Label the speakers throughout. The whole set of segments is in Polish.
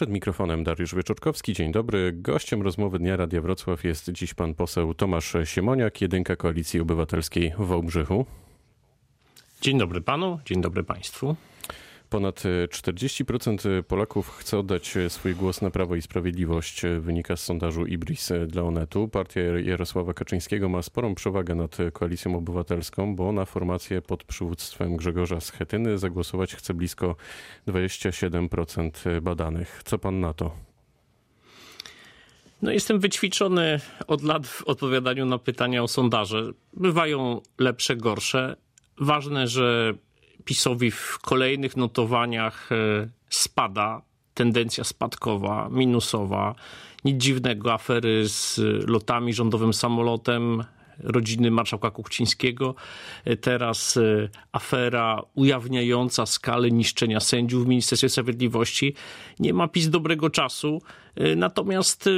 Speaker 1: Przed mikrofonem Dariusz Wieczorkowski. Dzień dobry. Gościem rozmowy Dnia Radia Wrocław jest dziś pan poseł Tomasz Siemoniak, jedynka Koalicji Obywatelskiej w Wałbrzychu.
Speaker 2: Dzień dobry panu, dzień dobry państwu.
Speaker 1: Ponad 40% Polaków chce oddać swój głos na Prawo i Sprawiedliwość, wynika z sondażu Ibris dla Onetu. Partia Jarosława Kaczyńskiego ma sporą przewagę nad Koalicją Obywatelską, bo na formację pod przywództwem Grzegorza Schetyny zagłosować chce blisko 27% badanych. Co pan na to?
Speaker 2: No, jestem wyćwiczony od lat w odpowiadaniu na pytania o sondaże. Bywają lepsze, gorsze. Ważne, że PiSowi w kolejnych notowaniach e, spada, tendencja spadkowa, minusowa. Nic dziwnego, afery z lotami, rządowym samolotem, rodziny marszałka Kuchcińskiego. E, teraz e, afera ujawniająca skalę niszczenia sędziów w Ministerstwie Sprawiedliwości. Nie ma PiS dobrego czasu, natomiast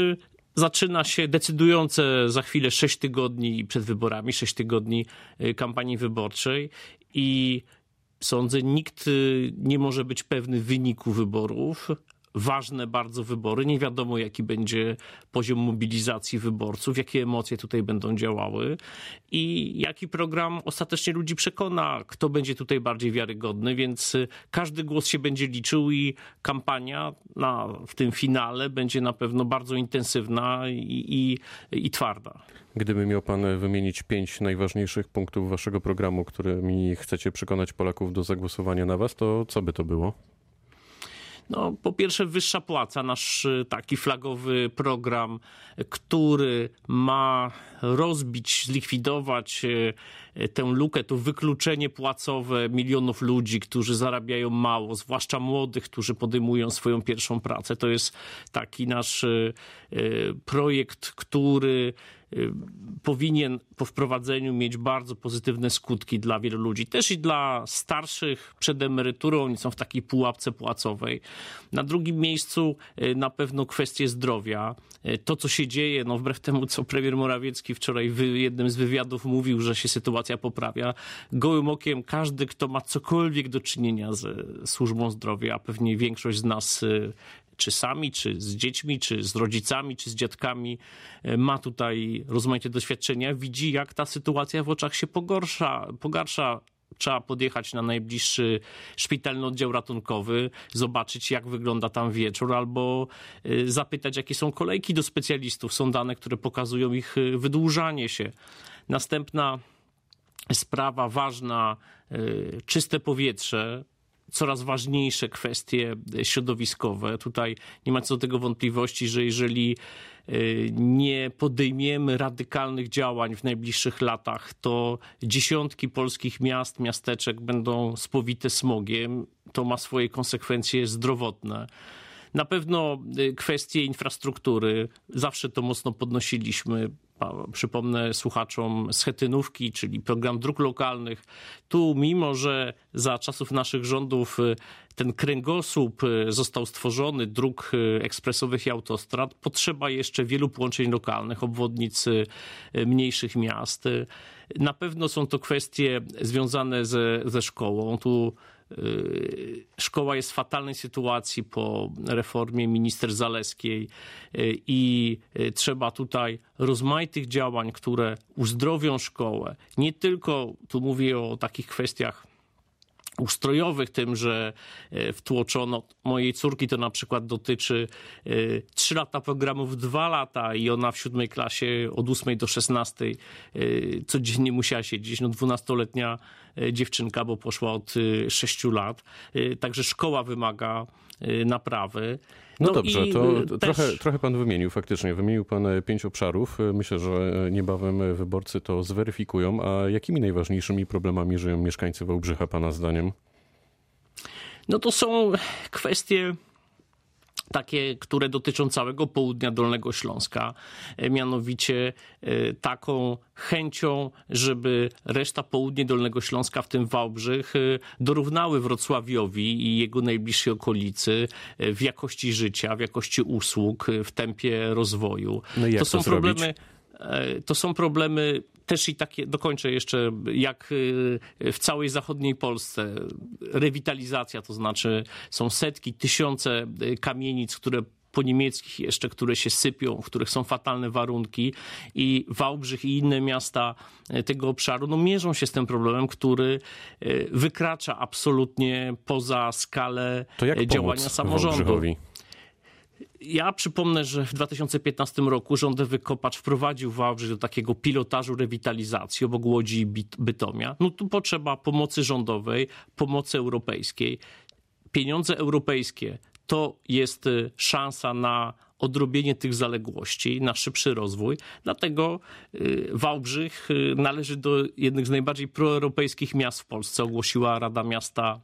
Speaker 2: zaczyna się decydujące za chwilę 6 tygodni przed wyborami, 6 tygodni kampanii wyborczej i sądzę, nikt y, nie może być pewny wyniku wyborów. Ważne bardzo wybory. Nie wiadomo, jaki będzie poziom mobilizacji wyborców, jakie emocje tutaj będą działały i jaki program ostatecznie ludzi przekona, kto będzie tutaj bardziej wiarygodny. Więc y, każdy głos się będzie liczył i kampania na, w tym finale będzie na pewno bardzo intensywna i, i, i twarda.
Speaker 1: Gdyby miał Pan wymienić pięć najważniejszych punktów Waszego programu, którymi chcecie przekonać Polaków do zagłosowania na Was, to co by to było?
Speaker 2: No, po pierwsze, wyższa płaca, nasz y, taki flagowy program, który ma rozbić, zlikwidować y, tę lukę, to wykluczenie płacowe milionów ludzi, którzy zarabiają mało, zwłaszcza młodych, którzy podejmują swoją pierwszą pracę. To jest taki nasz y, projekt, który Y, powinien po wprowadzeniu mieć bardzo pozytywne skutki dla wielu ludzi. Też i dla starszych przed emeryturą, oni są w takiej pułapce płacowej. Na drugim miejscu y, na pewno kwestie zdrowia. Y, to, co się dzieje, no wbrew temu, co premier Morawiecki wczoraj w jednym z wywiadów mówił, że się sytuacja poprawia, gołym okiem każdy, kto ma cokolwiek do czynienia ze służbą zdrowia, a pewnie większość z nas czy sami, czy z dziećmi, czy z rodzicami, czy z dziadkami, e, ma tutaj rozmaite doświadczenia, widzi, jak ta sytuacja w oczach się pogorsza, pogarsza trzeba podjechać na najbliższy szpitalny oddział ratunkowy, zobaczyć jak wygląda tam wieczór, albo e, zapytać, jakie są kolejki do specjalistów. Są dane, które pokazują ich e, wydłużanie się. Następna sprawa ważna, czyste powietrze coraz ważniejsze kwestie środowiskowe. Tutaj nie ma co do tego wątpliwości, że jeżeli y, nie podejmiemy radykalnych działań w najbliższych latach, to dziesiątki polskich miast, miasteczek będą spowite smogiem. To ma swoje konsekwencje zdrowotne. Na pewno y, kwestie infrastruktury, zawsze to mocno podnosiliśmy. Przypomnę słuchaczom schetynówki, czyli program dróg lokalnych. Tu, mimo że za czasów naszych rządów y, ten kręgosłup y, został stworzony, dróg ekspresowych i autostrad, potrzeba jeszcze wielu połączeń lokalnych, obwodnic mniejszych miast. Na pewno są to kwestie związane ze, ze szkołą. Tu szkoła jest w fatalnej sytuacji po reformie minister Zaleskiej y, i y, trzeba tutaj rozmaitych działań, które uzdrowią szkołę. Nie tylko, tu mówię o takich kwestiach ustrojowych, tym, że wtłoczono mojej córki, to na przykład dotyczy e, trzy lata programu w dwa lata i ona w siódmej klasie od ósmej do szesnastej e, codziennie musiała siedzieć. No dwunastoletnia dziewczynka, bo poszła od sześciu lat. Także szkoła wymaga naprawy.
Speaker 1: No, no dobrze, to też... trochę, trochę pan wymienił faktycznie. Wymienił pan pięć obszarów. Myślę, że niebawem wyborcy to zweryfikują. A jakimi najważniejszymi problemami żyją mieszkańcy Wałbrzycha pana zdaniem?
Speaker 2: No to są kwestie takie, które dotyczą całego południa Dolnego Śląska, e, mianowicie e, taką chęcią, żeby reszta południa Dolnego Śląska, w tym Wałbrzych, e, dorównały Wrocławiowi i jego najbliższej okolicy w jakości życia, w jakości usług, w tempie rozwoju.
Speaker 1: No to są
Speaker 2: problemy. To są problemy też i takie, dokończę jeszcze, jak w całej zachodniej Polsce rewitalizacja, to znaczy są setki, tysiące kamienic, które po niemieckich jeszcze, które się sypią, w których są fatalne warunki i Wałbrzych i inne miasta e, tego obszaru no, mierzą się z tym problemem, który wykracza absolutnie poza skalę działania samorządu.
Speaker 1: Wałbrzychowi?
Speaker 2: Ja przypomnę, że w 2015 roku rząd Wykopacz wprowadził Wałbrzych do takiego pilotażu rewitalizacji obok Łodzi i Bytomia. No tu potrzeba pomocy rządowej, pomocy europejskiej. Pieniądze europejskie to jest y, szansa na odrobienie tych zaległości, na szybszy rozwój. Dlatego y, Wałbrzych y, należy do jednych z najbardziej proeuropejskich miast w Polsce, ogłosiła Rada Miasta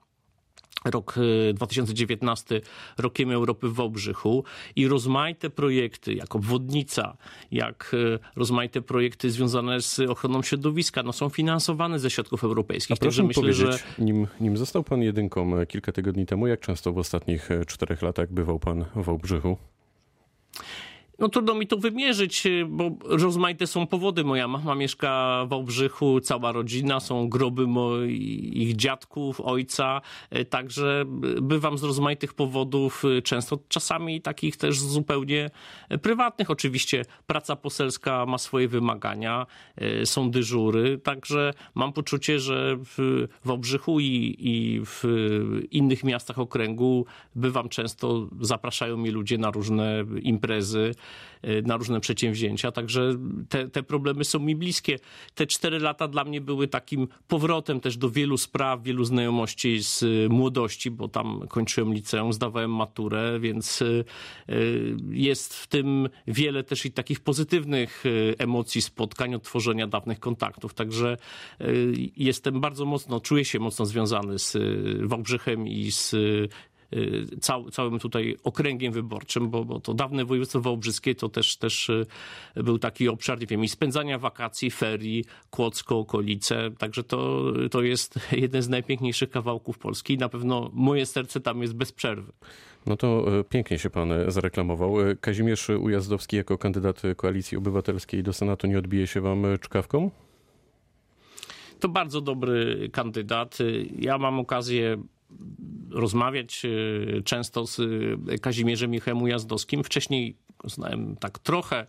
Speaker 2: rok 2019 e, rokiem Europy w Wałbrzychu i rozmaite projekty, jak obwodnica, jak e, rozmaite projekty związane z ochroną środowiska, no są finansowane ze środków europejskich.
Speaker 1: A proszę myślę, powiedzieć, że... nim, nim został pan jedynką e, kilka tygodni temu, jak często w ostatnich czterech latach bywał pan w Wałbrzychu?
Speaker 2: No trudno mi to wymierzyć, y, bo rozmaite są powody. Moja mama mieszka w Wałbrzychu, cała rodzina, są groby moich dziadków, ojca, y, także bywam z rozmaitych powodów, y, często czasami takich też zupełnie prywatnych. Oczywiście praca poselska ma swoje wymagania, są dyżury, także mam poczucie, że w Wałbrzychu i, i w innych miastach okręgu bywam często, zapraszają mnie ludzie na różne imprezy. Y, na różne przedsięwzięcia, także te, te problemy są mi bliskie. Te cztery lata dla mnie były takim powrotem też do wielu spraw, wielu znajomości z młodości, bo tam kończyłem liceum, zdawałem maturę, więc y, y, jest w tym wiele też i takich pozytywnych emocji, spotkań, odtworzenia dawnych kontaktów. Także jestem bardzo mocno, czuję się mocno związany z Wałbrzychem i z Y, cał, całym tutaj okręgiem wyborczym, bo, bo to dawne województwo wałbrzyskie to też, też y, był taki obszar, nie wiem, i spędzania wakacji, ferii, Kłodzko, okolice, także to, to jest jeden z najpiękniejszych kawałków Polski i na pewno moje serce tam jest bez przerwy.
Speaker 1: No to y, pięknie się pan zareklamował. Kazimierz Ujazdowski jako kandydat Koalicji Obywatelskiej do Senatu nie odbije się wam czkawką?
Speaker 2: To bardzo dobry kandydat. Ja mam okazję rozmawiać e, często z e, Kazimierzem Michem Jazdowskim. Wcześniej znałem tak trochę,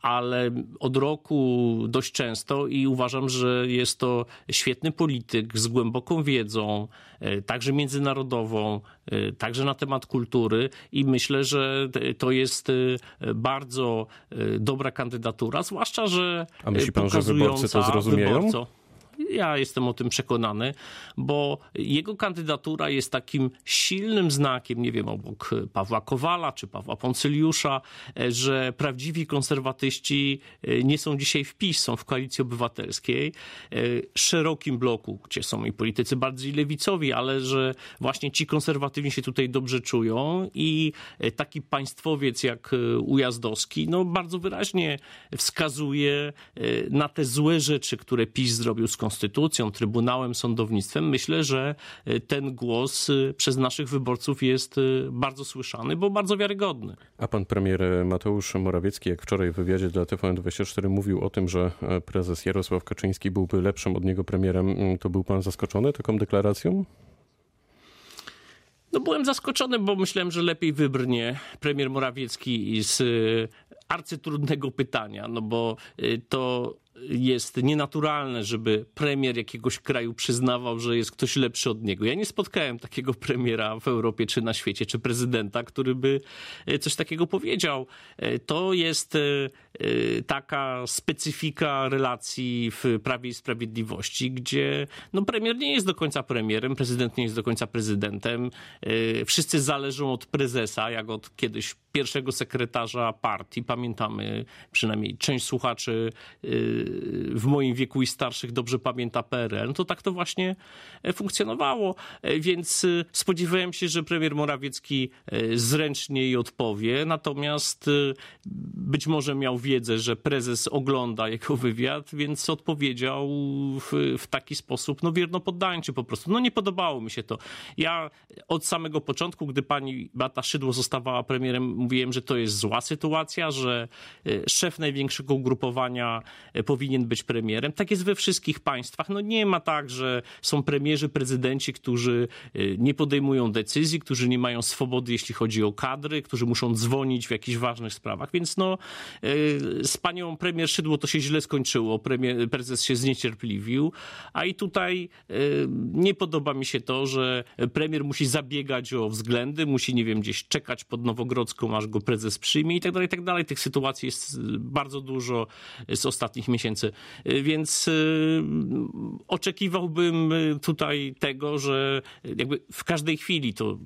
Speaker 2: ale od roku dość często i uważam, że jest to świetny polityk z głęboką wiedzą, e, także międzynarodową, także na temat kultury i myślę, że to jest bardzo dobra kandydatura, zwłaszcza, że
Speaker 1: A myśli pan, że wyborcy to zrozumieją? Wyborco,
Speaker 2: ja jestem o tym przekonany, bo jego kandydatura jest takim silnym znakiem, nie wiem, obok Pawła Kowala czy Pawła Poncyliusza, że prawdziwi konserwatyści e, nie są dzisiaj w PiS, są w Koalicji Obywatelskiej, e, szerokim bloku, gdzie są i politycy bardziej lewicowi, ale że właśnie ci konserwatywni się tutaj dobrze czują i e, taki państwowiec jak Ujazdowski, no bardzo wyraźnie wskazuje na te złe rzeczy, które PiS zrobił z konstytucją, trybunałem, sądownictwem, myślę, że e, ten głos e, przez naszych wyborców jest e, bardzo słyszany, bo bardzo wiarygodny.
Speaker 1: A pan premier Mateusz Morawiecki, jak wczoraj w wywiadzie dla TVN24 mówił o tym, że prezes Jarosław Kaczyński byłby lepszym od niego premierem, to był pan zaskoczony taką deklaracją?
Speaker 2: No byłem zaskoczony, bo myślałem, że lepiej wybrnie premier Morawiecki z arcytrudnego pytania, no bo to jest nienaturalne, żeby premier jakiegoś kraju przyznawał, że jest ktoś lepszy od niego. Ja nie spotkałem takiego premiera w Europie czy na świecie, czy prezydenta, który by e, coś takiego powiedział. E, to jest e, taka specyfika relacji w Prawie i Sprawiedliwości, gdzie no, premier nie jest do końca premierem, prezydent nie jest do końca prezydentem. Wszyscy zależą od prezesa, jak od kiedyś pierwszego sekretarza partii. Pamiętamy, przynajmniej część słuchaczy w moim wieku i starszych dobrze pamięta PRL, no to tak to właśnie e, funkcjonowało. E, więc e, spodziewałem się, że premier Morawiecki zręcznie jej odpowie, natomiast być może miał wiedzę, że prezes ogląda jego wywiad, więc odpowiedział w, w taki sposób, no wierno poddańczy po prostu. No nie podobało mi się to. Ja od samego początku, gdy pani Bata Szydło zostawała premierem, mówiłem, że to jest zła sytuacja, że szef największego ugrupowania powinien powinien być premierem. Tak jest we wszystkich państwach. No nie ma tak, że są premierzy, prezydenci, którzy y, nie podejmują decyzji, którzy nie mają swobody, jeśli chodzi o kadry, którzy muszą dzwonić w jakichś ważnych sprawach. Więc no, y, z panią premier Szydło to się źle skończyło. Premier, prezes się zniecierpliwił. A i tutaj y, nie podoba mi się to, że premier musi zabiegać o względy, musi, nie wiem, gdzieś czekać pod Nowogrodzką, aż go prezes przyjmie i tak dalej, i tak dalej. Tych sytuacji jest bardzo dużo z ostatnich miesięcy. Więc oczekiwałbym tutaj tego, że jakby w każdej chwili to,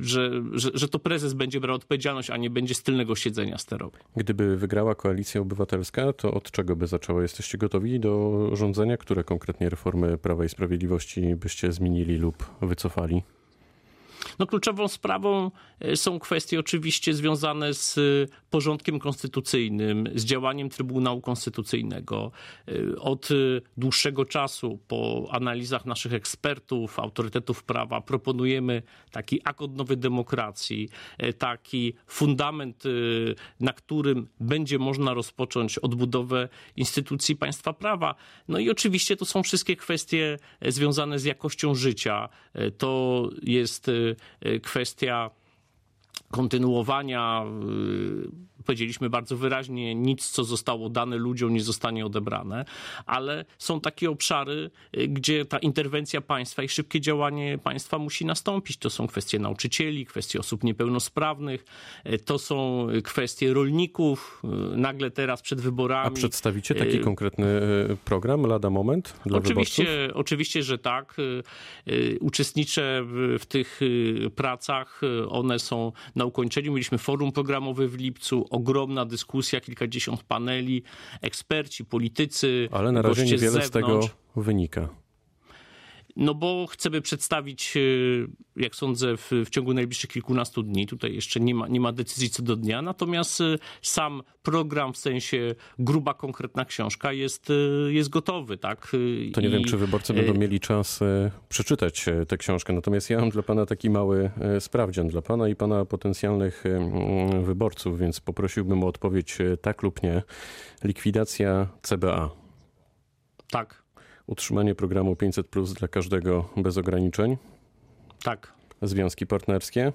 Speaker 2: że, że, że to prezes będzie brał odpowiedzialność, a nie będzie z tylnego siedzenia sterował.
Speaker 1: Gdyby wygrała koalicja obywatelska, to od czego by zaczęła? Jesteście gotowi do rządzenia? Które konkretnie reformy Prawa i Sprawiedliwości byście zmienili lub wycofali?
Speaker 2: No, kluczową sprawą e, są kwestie oczywiście związane z e, porządkiem konstytucyjnym, z działaniem Trybunału Konstytucyjnego. E, od dłuższego czasu, po analizach naszych ekspertów, autorytetów prawa, proponujemy taki akt odnowy demokracji, taki fundament, na którym będzie można rozpocząć odbudowę instytucji państwa prawa. No i oczywiście to są wszystkie kwestie związane z jakością życia. To jest kwestia kontynuowania y, powiedzieliśmy bardzo wyraźnie, nic co zostało dane ludziom nie zostanie odebrane, ale są takie obszary, y, gdzie ta interwencja państwa i szybkie działanie państwa musi nastąpić. To są kwestie nauczycieli, kwestie osób niepełnosprawnych, y, to są kwestie rolników. Y, nagle teraz przed wyborami.
Speaker 1: A przedstawicie taki konkretny program lada moment dla
Speaker 2: oczywiście,
Speaker 1: wyborców?
Speaker 2: Oczywiście, że tak. Uczestniczę w tych pracach. One są na ukończeniu. Mieliśmy forum programowe w lipcu ogromna dyskusja, kilkadziesiąt paneli, eksperci, politycy.
Speaker 1: Ale na razie niewiele z, z tego wynika.
Speaker 2: No bo chcemy przedstawić, e, jak sądzę, w, w, ciągu najbliższych kilkunastu dni. Tutaj jeszcze nie ma, nie ma decyzji co do dnia. Natomiast e, sam program, w sensie gruba, konkretna książka jest, e, jest gotowy. Tak?
Speaker 1: To nie I... wiem, czy wyborcy będą mieli czas przeczytać tę książkę. Natomiast ja mam dla pana taki mały sprawdzian dla pana i pana potencjalnych wyborców, więc poprosiłbym o odpowiedź tak lub nie. Likwidacja CBA.
Speaker 2: Tak.
Speaker 1: Utrzymanie programu 500 plus dla każdego bez ograniczeń.
Speaker 2: Tak.
Speaker 1: Związki partnerskie.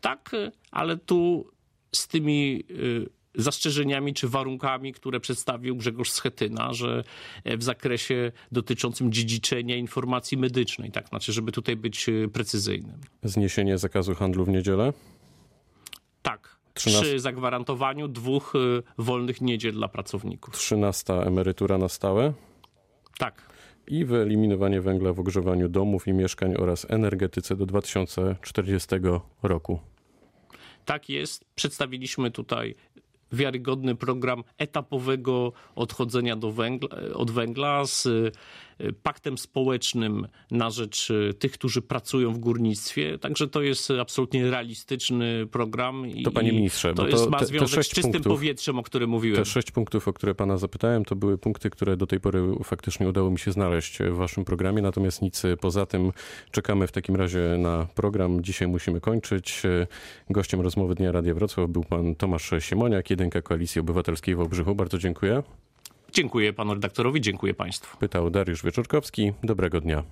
Speaker 2: Tak, ale tu z tymi y, zastrzeżeniami czy warunkami, które przedstawił Grzegorz Schetyna, że w zakresie dotyczącym dziedziczenia informacji medycznej, tak, znaczy, żeby tutaj być y, precyzyjnym.
Speaker 1: Zniesienie zakazu handlu w niedzielę?
Speaker 2: Tak. 13... Przy zagwarantowaniu dwóch y, wolnych niedziel dla pracowników.
Speaker 1: Trzynasta emerytura na stałe?
Speaker 2: Tak.
Speaker 1: I wyeliminowanie węgla w ogrzewaniu domów i mieszkań oraz energetyce do 2040 roku.
Speaker 2: Tak jest. Przedstawiliśmy tutaj wiarygodny program etapowego odchodzenia do węgla, od węgla z paktem społecznym na rzecz y, tych, którzy pracują w górnictwie. Także to jest absolutnie realistyczny program.
Speaker 1: To panie ministrze,
Speaker 2: to, jest, ma te, związek te z czystym punktów, powietrzem, o którym mówiłem.
Speaker 1: Te sześć punktów, o które pana zapytałem, to były punkty, które do tej pory faktycznie udało mi się znaleźć w waszym programie, natomiast nic poza tym. Czekamy w takim razie na program. Dzisiaj musimy kończyć. Gościem rozmowy Dnia Radia Wrocław był pan Tomasz Siemoniak, jedynka Koalicji Obywatelskiej w Obrzychu. Bardzo dziękuję.
Speaker 2: Dziękuję panu redaktorowi, dziękuję państwu.
Speaker 1: Pytał Dariusz Wieczorkowski. Dobrego dnia.